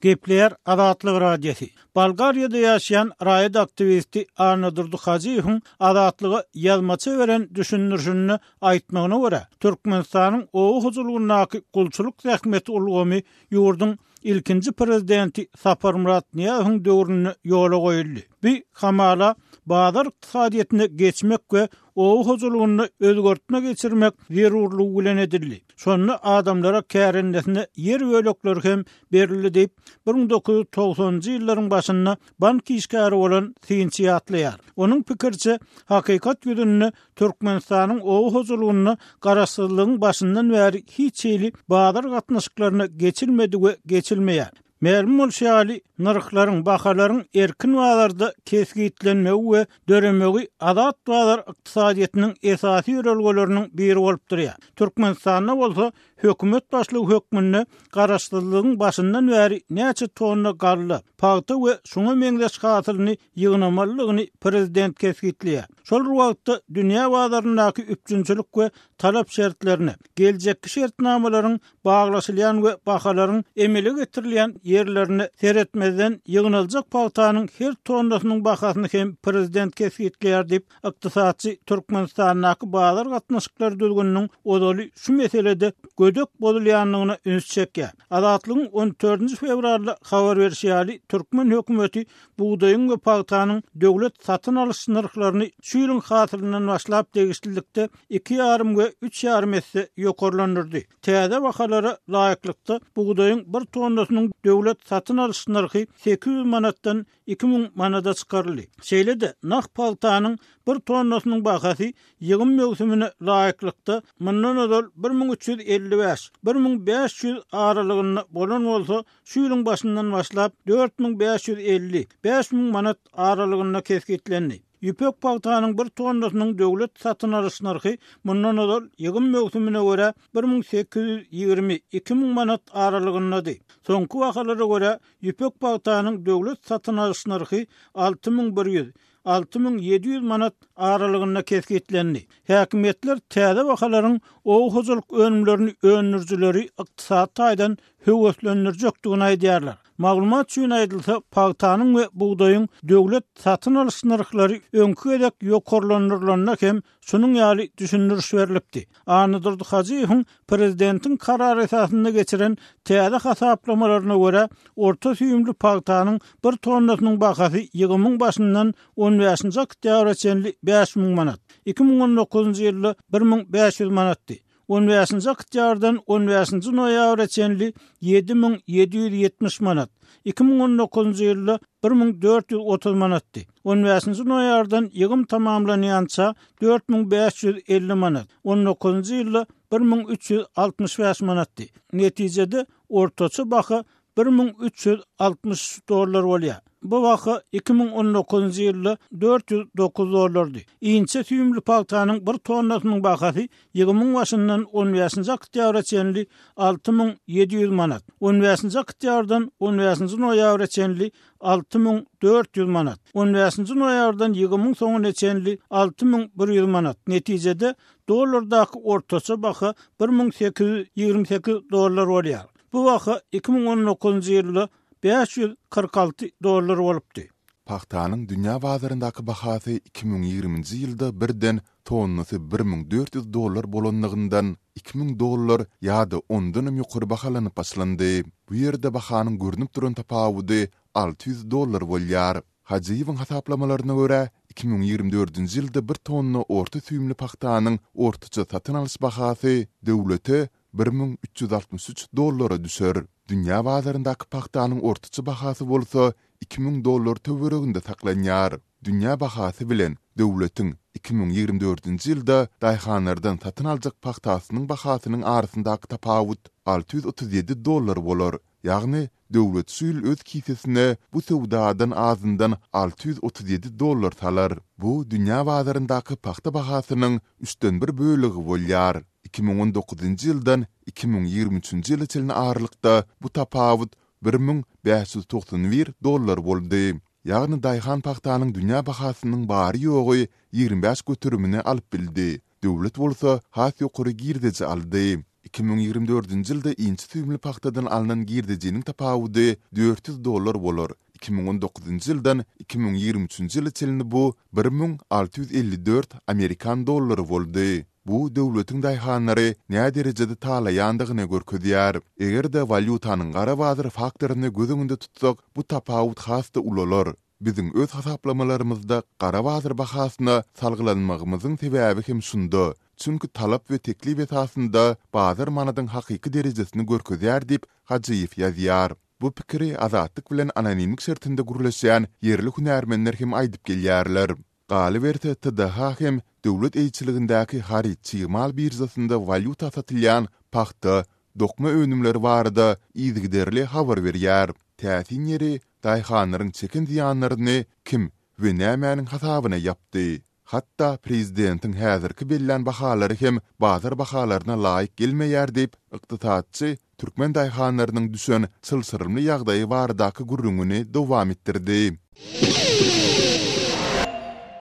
Gepleýär Azatlyk Radiosy. Bolgariýada ýaşaýan raýat aktiwisti Annadurdy Hajyýewiň Azatlyga ýazmaça beren düşündirişinde aýtmagyna görä, Türkmenistanyň oba hojalygyndaky gulçulyk zähmeti ulgamy ýurduň ilkinji prezidenti Saparmyrat Nyýazowyň döwründe ýola goýuldy. Bu hamala bazar ykdysadyýetine geçmek we Oba hojalygynda özgertme geçirmek zerurlygy bilen edildi. Şonda adamlara kärendesine ýer bölekleri hem berildi diýip, bir müň dokuz ýüz togsanynjy ýyllaryň başynda bank işgäri bolan synçy ýatlaýar. Onuň pikiriçe, hakykat ýüzünde Türkmenistanyň oba hojalygynda garaşsyzlygyň başyndan bäri hiç hili bazar gatnaşyklaryna geçilmedi we geçilmeýär. Mälim bolşy ýaly, nyrhlaryň, bahalaryň erkin bazarda kesgitlenmegi we döremegi azat bazar ykdysadyýetiniň esasy ýörelgeleriniň biri bolup durýar. Türkmenistanda bolsa hökümet başlygy hökmünde garaşsyzlygyň başyndan bäri näçe tonna galla, pagta we şuňa meňzeş hasylyny ýygnamalydygyny prezident kesgitleýär. Şol bir wagtda dünýä bazaryndaky üpjünçilik we talap şertlerine, geljekki şertnamalaryň baglaşylýan we bahalaryň emele getirilýän ýerlerine seretmezden ýygnaljak pagtanyň her tonnasynyň bahasyny hem prezident kesgitleýär diýip, ykdysatçy Türkmenistandaky bazar gatnaşyklary düzgüniniň ozaly şu meselede gödek bozulýandygyna üns çekýär. Azatlygyň on dördünji fewralda habar berşi ýaly, türkmen hökümeti bugdaýyň we pagtanyň döwlet satyn alyş nyrhlaryny şu ýylyň hasylyndan başlap degişlilikde iki ýarym we üç ýarym esse ýokarlandyrdy. Täze bahalara laýyklykda, bugdaýyň bir tonnasynyň döwlet satyn alyş nyrhy sekiz ýüz manatdan iki müň manada çykaryldy. Şeýle-de, nah pagtanyň bir tonnasynyň bahasy ýygym möwsümine laýyklykda, mundan ozal bir müň üç ýüz elli bäş, bir müň bäş ýüz aralygynda bolan bolsa, şu ýylyň başyndan başlap dört müň bäş ýüz elli, bäş müň manat aralygynda kesgitlendi. Ýüpek pagtanyň bir tonnasynyň döwlet satyn alyş nyrhy mundan ozal ýygym möwsümine görä bir müň sekiz ýüz ýigrimi iki müň manat aralygyndady. Soňky bahalara görä, ýüpek pagtanyň döwlet satyn alyş nyrhy alty müň bir ýüz, alty müň ýedi ýüz manat aralygynda kesgitlendi. Häkimiýetler täze bahalaryň oba hojalyk önümlerini öndürijileri ykdysady taýdan höweslendirjekdigini aýdýarlar. Maglumat üçin aýdylsa, pagtanyň we bugdaýyň döwlet satyn alyş nyrhlary öňki gezek ýokarlandyrylanda hem şunuň ýaly düşündiriş berlipdi. Annadurdy Hajyýewiň prezidentiň karary esasynda geçiren täze hasaplamalaryna görä, orta süýümli pagtanyň bir tonnasynyň bahasy ýygymyň başyndan on bäşinji oktýabra çenli bäş müň manat, iki müň on dokuzynjy ýylda bir müň bäş ýüz manatdy. On bäşinji oktýabrdan on bäşinji noýabra çenli ýedi müň ýedi ýüz ýetmiş manat, iki müň on dokuzynjy ýylda bir müň dört ýüz otuz manatdy. On bäşinji noýabrdan ýygym tamamlanýança dört müň bäş ýüz elli manat, on dokuzynjy ýylda bir müň üç ýüz altmyş bäş manatdy. Netijede, ortaça baha bir müň üç ýüz altmyş üç dollar bolýar. Bu baha iki müň on dokuzynjy ýylda dört ýüz dokuz dollardy. Inçe süýümli pagtanyň bir tonnasynyň bahasy ýygymuň başyndan on bäşinji oktýabra çenli alty müň ýedi ýüz manat, on bäşinji oktýabrdan on bäşinji noýabra çenli alty müň dört ýüz manat, on bäşinji noýabrdan ýygymuň soňuna çenli alty müň bir ýüz manat, netijede, dollardaky ortaça baha bir müň sekiz ýüz ýigrimi sekiz dollar bolýar. Bu baha iki müň on dokuzynjy ýylda bäş ýüz kyrk alty dollar bolupdy. Pagtanyň dünýä bazaryndaky bahasy iki müň ýigriminji ýylda birden tonnasy bir müň dört ýüz dollar bolandygyndan iki müň dollar ýa-da ondanam ýokary bahalanyp başlandy. Bu ýerde bahanyň görnüp duran tapawudy alty ýüz dollar bolýar. Hajyýewiň hasaplamalaryna görä, iki müň ýigrimi dördünji ýylda bir tonna orta süýümli pagtanyň ortaça satyn alyş bahasy döwlete bir müň üç ýüz altmyş üç dollara düşer. Dünýä bazaryndaky pagtanyň ortaça bahasy bolsa iki müň dollar töwereginde saklanýar. Dünýä bahasy bilen döwletiň iki müň ýigrimi dördünji ýylda daýhanlardan satyn aljak pagtasynyň bahasynyň arasyndaky tapawut alty ýüz otuz ýedi dollar bolar, ýagny Döwlet şu ýyl öz kisesine bu söwdadan azyndan alty ýüz otuz ýedi dollar salar. Bu dünýä bazaryndaky pagta bahasynyň üçden bir bölegi bolýar. Iki müň on dokuzynjy ýyldan iki müň ýigrimi üçünji ýyla çenli aralykda bu tapawut bir müň bäş ýüz togsan bir dollar boldy. Ýagny daýhan pagtanyň dünýä bahasynyň bary-ýogy ýigrimi bäş göterimini alyp bildi. Döwlet bolsa has ýokary girdeji aldy. Iki müň ýigrimi dördünji ýylda inçe süýümli pagtadan alnan girdejiniň tapawudy dört ýüz dollar bolar, iki müň on dokuzynjy ýyldan iki müň ýigrimi üçünji ýyla çenli bu bir müň alty ýüz elli dört amerikan dollary boldy. Bu döwletiň daýhanlary näderejede talaýandygyny görkezýär. Eger-de walýutanyň gara bazar faktoryny göz öňünde tutsak, bu tapawut has-da ulalar. Biziň öz hasaplamalarymyzda gara bazar bahasyna salgylanmagymyzyň sebäbi hem şunda, çünki talap we teklip esasynda bazar manadyň hakyky derejesini görkezýär diýip, Hajyýew ýazýar. Bu pikiri Azatlyk bilen anonimlik şertinde gürleşýän ýerli hünärmenler hem aýdyp gelýärler. Galyberse, TDH hem döwlet eýeçiligindäki haryt-çig mal biržasynda walýuta satylýan pagta, dokma önümleri barada yzygiderli habar berýär. Täsin ýeri, daýhanlaryň çeken zyýanlaryny kim we nämäniň hasabyna ýapdy? Hatda prezidentiň häzirki bellän bahalary hem bazar bahalaryna laýyk gelmeýär diýip, ykdysatçy türkmen daýhanlarynyň düşen çylşyrymly ýagdaýy baradaky gürrüňini dowam etdirdi.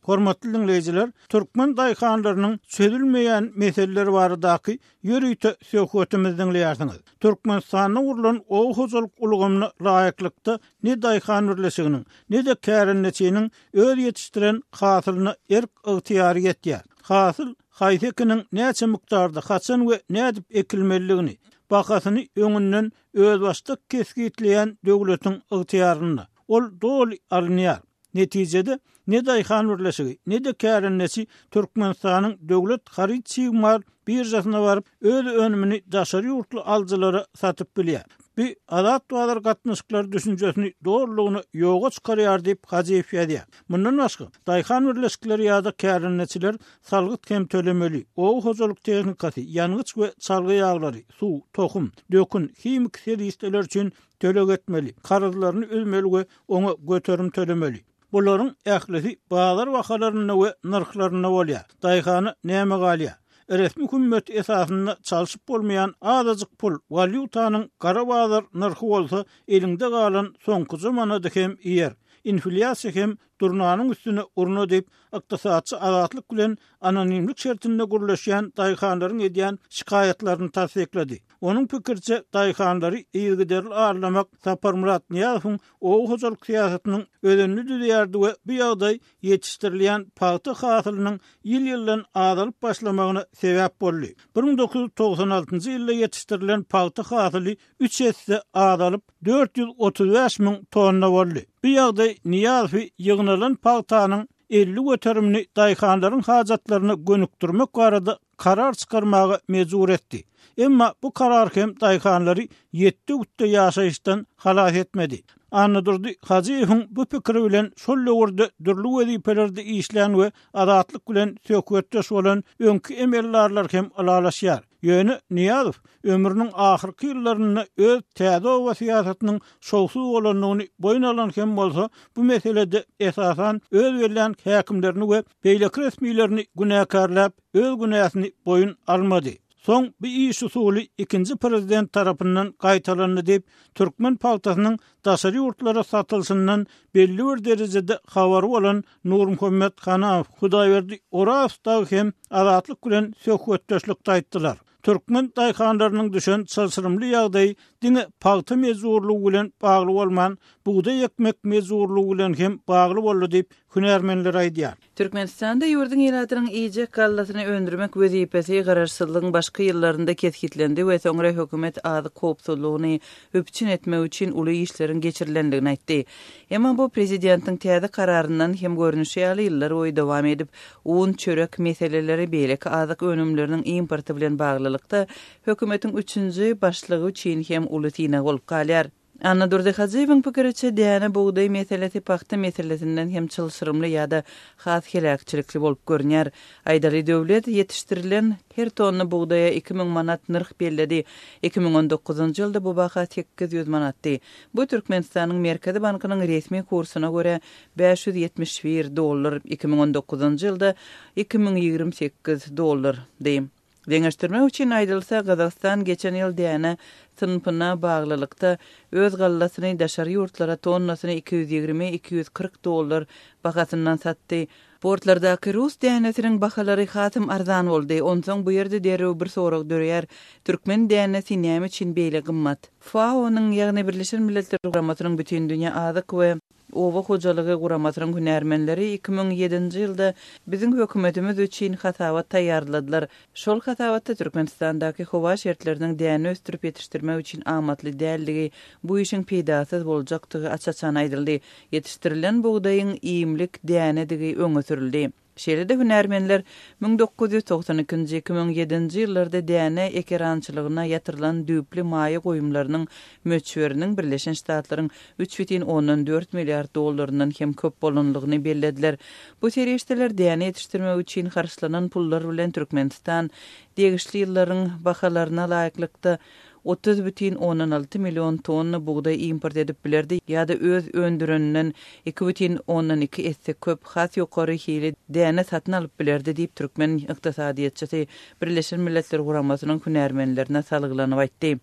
Hormatly diňleýjiler, türkmen daýhanlarynyň çözülmeýän meseleleri baradaky ýörite söhbetimizi diňleýärsiňiz. Türkmenistanda gurlan oba hojalyk ulgamyna laýyklykda ne daýhan birleşiginiň, ne-de kärendeçiniň öz ýetişdiren hasylyna erk-ygtyýary ýetýär. Hasyl Haýsy ekiniň näçe mukdarda, haçan we nädip ekilmelidigini, bahasyny öňünden özbaşdak kesgitleýän döwletiň ygtyýarynda. Ol doly alynýar. Netijede, ne daýhan birleşigi, ne-de kärendeçi Türkmenistanyň Döwlet haryt-çig-mal biržasyna baryp, öz önümini daşary ýurtly alyjylara satyp bilýär. Bu azat bazar gatnaşyklary düşünjesini dolulygyna ýoga çykarýar diýip, Hajyýew ýazýar. Mundan başga, daýhan birleşikleri ýa-da kärendeçiler salgyt hem tölemeli, oba hojalyk tehnikasy, ýangyç we çalgy ýaglary, suw, tohum, dökün, himiki serişdeler üçin töleg etmeli, karzlaryny üzmeli we oňa göterim tölemeli. Bularyň ählisi bazar bahalarynda we nyrhlarynda bolýar. Daýhana näme galýar? Resmi hümmet esasynda çalşyp bolmaýan azajyk pul, walýutanyň gara bazar nyrhy bolsa eliňde galan soňkuja manady hem iýer. Inflýasiýa hem Durnanyň üstüne urna diýip, ykdysatçy Azatlyk bilen anonimlik şertinde gürleşýän daýhanlaryň edýän şikaýatlaryny tassyklady. Onuň pikiriçe, daýhanlary yzygiderli arlamak Saparmyrat Nyýazowyň oba hojalyk syýasatynyň özenini düzýärdi we bu ýagdaý ýetişdirilýän pagta hasylynyň ýyl-ýyldan azalyp başlamagyna sebäp boldy. Bir müň dokuz ýüz togsan altynjy ýylda ýetişdirilen pagta hasyly üç esse azalyp, dört ýüz otuz bäş müň tonna boldy. Bu ýagdaý Nyýazowy ýygnalan pagtanyň elli göterimini daýhanlaryň hajatlaryna gönükdirmek barada karar çykarmaga mejbur etdi. Emma bu karar hem daýhanlary ýetde-gütde ýaşaýyşdan halas etmedi. Annadurdy Hajyýewiň bu pikiri bilen şol döwürde dürli wezipelerde işlän we Azatlyk bilen söhbetdeş bolan öňki emeldarlar hem ylalaşýar. Ýöne Nyýazow ömrüniň ahyrky ýyllarynda öz täze oba syýasatynyň şowsuz bolandygyny boýun alan hem bolsa, bu meselede esasan öz bellän häkimlerini we beýleki resmilerini günäkärläp, öz günäsini boýun almady. Soň bu iş usuly ikinji prezident tarapyndan gaýtalandy diýip, türkmen pagtasynyň daşary ýurtlara satylyşyndan belli bir derejede habary bolan Nurmuhammet Hanaw, Hudaýberdi Oraz dagy hem Azatlyk bilen söhbetdeşlikde aýtdylar. Türkmen daýhanlarynyň düşen çylşyrymly ýagdaýy diňe pagta mejburlygy bilen bagly bolman, bugdaý ekmek mejburlygy bilen hem bagly boldy diýip, hünärmenler aýdýar. Türkmenistanda ýurduň ilatynyň iýjek gallasyny öndürmek wezipesi Garaşsyzlygyň başky ýyllarynda kesgitlendi we soňra hökümet azyk howpsuzlygyny üpjün etmek üçin uly işleriň geçirilendigini aýtdy. Emma bu prezidentiň täze kararyndan hem görnüşi ýaly ýyllar boýy dowam edip, un, çörek meseleleri, beýleki azyk önümleriniň importy bilen baglylykda hökümetiň üçünji başlygy üçin hem uly synag bolup galýar. Annadurdy Hajyýewiň pikiriçe, däne, bugdaý meselesi pagta meselesinden hem çylşyrymly ýa-da has heläkçilikli bolup görünýär. Aýdaly, döwlet ýetişdirilen her tonna bugdaýa iki müň manat nyrh belledi. Iki müň on dokuzynjy ýylda bu baha sekiz ýüz manatdy. Bu Türkmenistanyň Merkezi bankynyň resmi kursyna görä, bäş ýüz ýetmiş bir dollar, iki müň on dokuzynjy ýylda iki müň ýigrimi sekiz dollardy. Deňeşdirmek üçin aýdylsa, Gazagystan geçen ýyl däne synpyna baglylykda, öz gallasyny daşary ýurtlara tonnasyny iki ýüz ýigrimi-iki ýüz kyrk dollar bahasyndan satdy. Portlardaky rus dänesiniň bahalary hasam arzan boldy. Onsoň bu ýerde derrew bir sorag döreýär, türkmen dänesi näme üçin beýle gymmat? FAO-nyň, ýagny Birleşen Milletler Guramasynyň Bütindünýä azyk we. Oba hojalygy guramasynyň hünärmenleri iki müň ýedinji ýylda biziň hökümetimiz üçin hasabat taýýarladylar. Şol hasabatda Türkmenistandaky howa şertleriniň däne ösdürip ýetişdirmek üçin amatly däldigi, bu işiň peýdasyz boljakdygy aç-açan aýdyldy. Ýetişdirilen bugdaýyň iýmlik dänedigi öňe sürüldi. Şeýle-de hünärmenler müň dokuz ýüz togsan ikinji, iki müň ýedinji ýyllarda däne ekerançylygyna ýatyrylan düýpli maýa goýumlarynyň möçberiniň Birleşen Ştatlaryň üç bütin ondan dört milliard dollaryndan hem köp bolanlygyny bellediler. Bu serişdeler däne ýetişdirmek üçin harçlanan pullar bilen Türkmenistan degişli ýyllaryň bahalaryna laýyklykda, otuz bütin ondan alty million tonna bugdaý import edip bilerdi ýa-da öz öndüreninden iki bütin ondan iki esse köp, has ýokary hili däne satyn alyp bilerdi diýip, türkmen ykdysadyýetçisi Birleşen Milletler Guramasynyň hünärmenlerine salgylanyp aýtdy.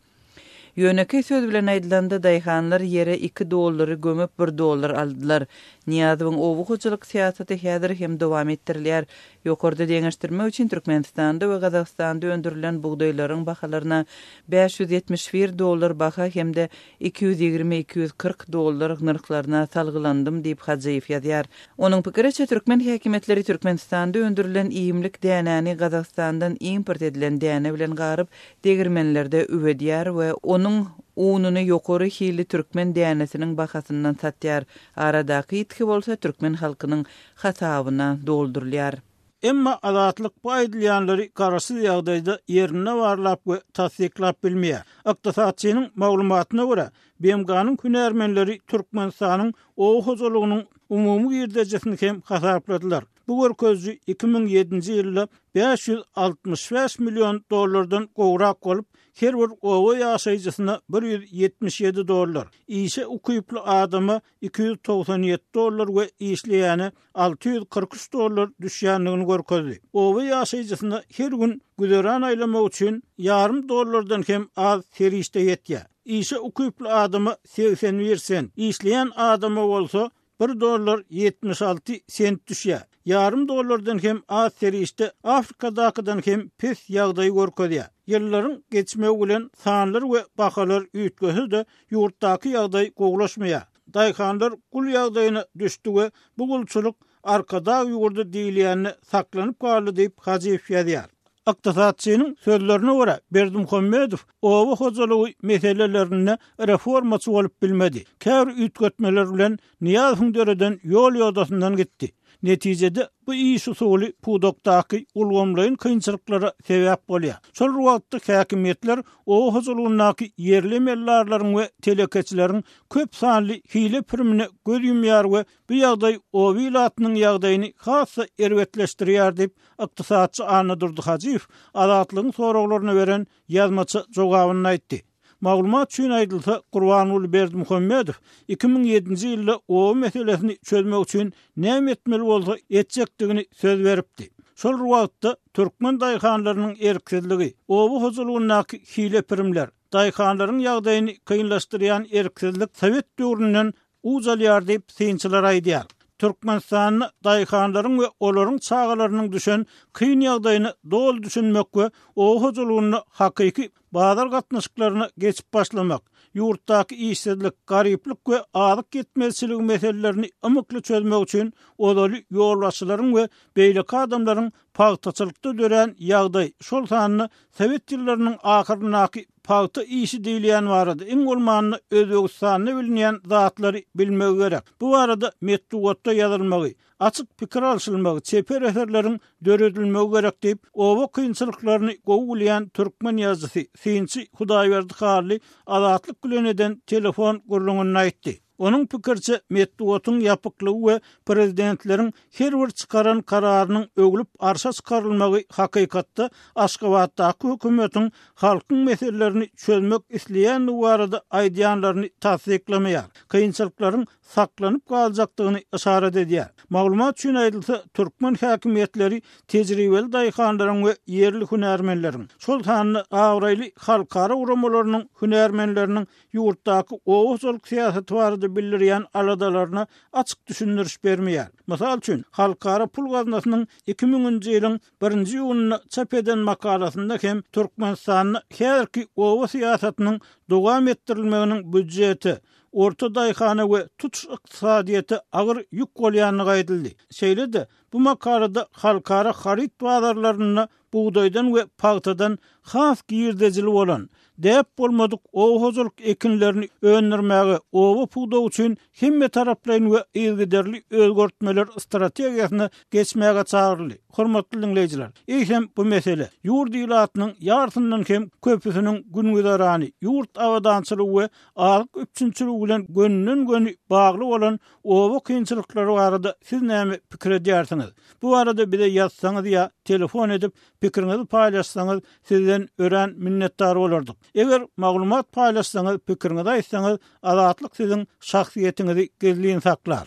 Ýönekeý söz bilen aýdylanda, daýhanlar ýere iki dollary gömüp, bir dollar aldylar. Nyýazowyň oba hojalyk syýasaty häzir hem dowam etdirilýär. Ýokarda deňeşdirmek üçin Türkmenistanda we Gazagystanda öndürilen bugdaýlaryň bahalaryna bäş ýüz ýetmiş bir dollar baha hem-de iki ýüz ýigrimi, iki ýüz kyrk dollar nyrhlaryna salgylandym diýip Hajyýew ýazýar. Onuň pikiriçe, türkmen häkimiýetleri Türkmenistanda öndürilen iýmlik dänäni Gazagystandan import edilen däne bilen garyp, degirmenlerde üwedýär we onuň ununy ýokary hilli türkmen dänesiniň bahasyndan satýar, aradaky ýitgi bolsa türkmen halkynyň hasabyna doldurylýar. Emma Azatlyk bu aýdylýanlary garaşsyz ýagdaýda ýerinde barlap we tassyklap bilmeýär. Ykdysatçynyň maglumatyna görä, BMG-niň hünärmenleri Türkmenistanyň oba hojalygynyň umumy girdejisini hem hasapladylar. Bu görkeziji iki müň ýedinji ýylda bäş ýüz altmyş bäş million dollardan gowrak bolup, her bir oba ýaşaýjysyna bir ýüz ýetmiş ýedi dollar, işe ukyply adama iki ýüz togsan ýedi dollar we işleýäne alty ýüz kyrk üç dollar düşýändigini görkezdi. Oba ýaşaýjysyna her gün güzeran aýlamak üçin ýarym dollardan hem az serişde ýetýär. Işe ukyply adama segsen bir sent, işleýän adama bolsa bir dollar ýetmiş alty sent düşýär. Ýarym dollardan hem az serişde Afrikadakydan hem pes ýagdaýy görkezýär. Ýyllaryň geçmegi bilen sanlar we bahalar üýtgese-de, ýurtdaky ýagdaý gowulaşmaýar. Daýhanlar gul ýagdaýyna düşdi we bu gulçulyk Arkadag ýurdy diýilýände saklanyp galdy diýip, Hajyýew ýazýar. Ykdysatçynyň sözlerine görä, Berdimuhamedow oba hojalygy meselelerinde reformaçy bolup bilmedi. Käbir üýtgetmeler bilen Nyýazowyň döreden ýol-ýodasyndan gitdi. Netijede, bu iş usuly pudakdaky ulgamlaýyn kynçylyklara sebäp bolýar. Şol bir wagtda häkimiýetler oba hojalygyndaky ýerli emeldarlaryň we telekeçileriň köp sanly hile primine göz ýumýar we bu ýagdaý oba ilatynyň ýagdaýyny has-da erbetleşdirýär diýip, Ykdysatçy Annadurdy Hajyýew Azatlygyň soraglaryna beren ýazmaça jogabynda aýtdy. Maglumat üçin aýdylsa, Gurbanguly Berdimuhamedow iki müň ýedinji ýylda oba meselesini çözmek üçin näme etmeli bolsa etjekdigini söz beripdi. Şol bir wagtda, türkmen daýhanlarynyň erksizligi, oba hojalygyndaky hile-pirimler, daýhanlaryň ýagdaýyny kynlaşdyrýan erksizlik sowet döwründen ucalýar diýip, synçylar aýdýar. Türkmenistanda daýhanlaryň we olaryň çagalarynyň düşen kyn ýagdaýyna doly düşünmek we oba hojalygynda hakyky bazar gatnaşyklaryna geçip başlamak, ýurtdaky işsizlik, garyplyk we azyk ýetmezçiligi meselelerini ymykly çözmek üçin ozaly ýolbaşçylaryň we beýleki adamlaryň Pagtaçylykda dörän ýagdaý, şol sanda sowet ýyllarynyň ahyryndaky pagta işi diýilýän barada iň bolmanda Özbegistanda bilinýän zatlary bilmegi gerek. Bu barada metbugatda ýazylmagy, açyk pikir alşylmagy, çeper eserleriň döredilmegi gerek diýip, oba kynçylyklaryny gowy bilýän türkmen ýazyjysy, synçy Hudaýberdi Hally Azatlyk bilen eden telefon gürrüňinde aýtdy. Onuň pikiriçe, metbugatyň ýapyklygy we prezidentleriň her bir çykaran kararynyň öwlüp arşa çykarylmagy hakykatda Aşgabatdaky hökümetiň halkyň meselelerini çözmek isleýändigi barada aýdýanlaryny tassyklamaýar, kynçylyklaryň saklanyp galjakdygyny yşarat edýär. Maglumat üçin aýdylsa, türkmen häkimiýetleri tejribeli daýhanlaryň we ýerli hünärmenleriň, şol sanda abraýly halkara guramalarynyň hünärmenleriniň ýurtdaky oba hojalyk syýasaty barada bildirýän aladalaryna açyk düşündiriş bermeýär. Mysal üçin, Halkara pul gaznasynyň iki müňünji ýylyň birinji iýunynda çap eden makalasynda hem Türkmenistanda häzirki oba syýasatynyň dowam etdirilmeginiň býudžete, orta daýhana we tutuş ykdysadyýete agyr ýük bolýandygy aýdyldy. Şeýle-de, bu makalada halkara haryt bazarlarynda bugdaýdan we pagtadan has girdejili bolan, däp bolmadyk oba hojalyk ekinlerini öndürmäge, oba pudagy üçin hemmetaraplaýyn we yzygiderli özgertmeler strategiýasyna geçmäge çagyryldy. Hormatly diňleýjiler, eýsem bu mesele, ýurt ilatynyň ýarsyndan hem köpüsiniň gün-güzerany, ýurt abadançylygy we azyk üpjünçiligi bilen gönüden-göni bagly bolan Oba kynçylyklary barada siz näme pikir edýärsiňiz? Bu barada bize ýazsaňyz ýa telefon edip pikiriňizi paýlaşsaňyz sizden örän minnetdar bolardyk. Eger maglumat paýlaşsaňyz pikiriňizi aýtsaňyz Azatlyk siziň şahsyýetiňizi gizlin saklar.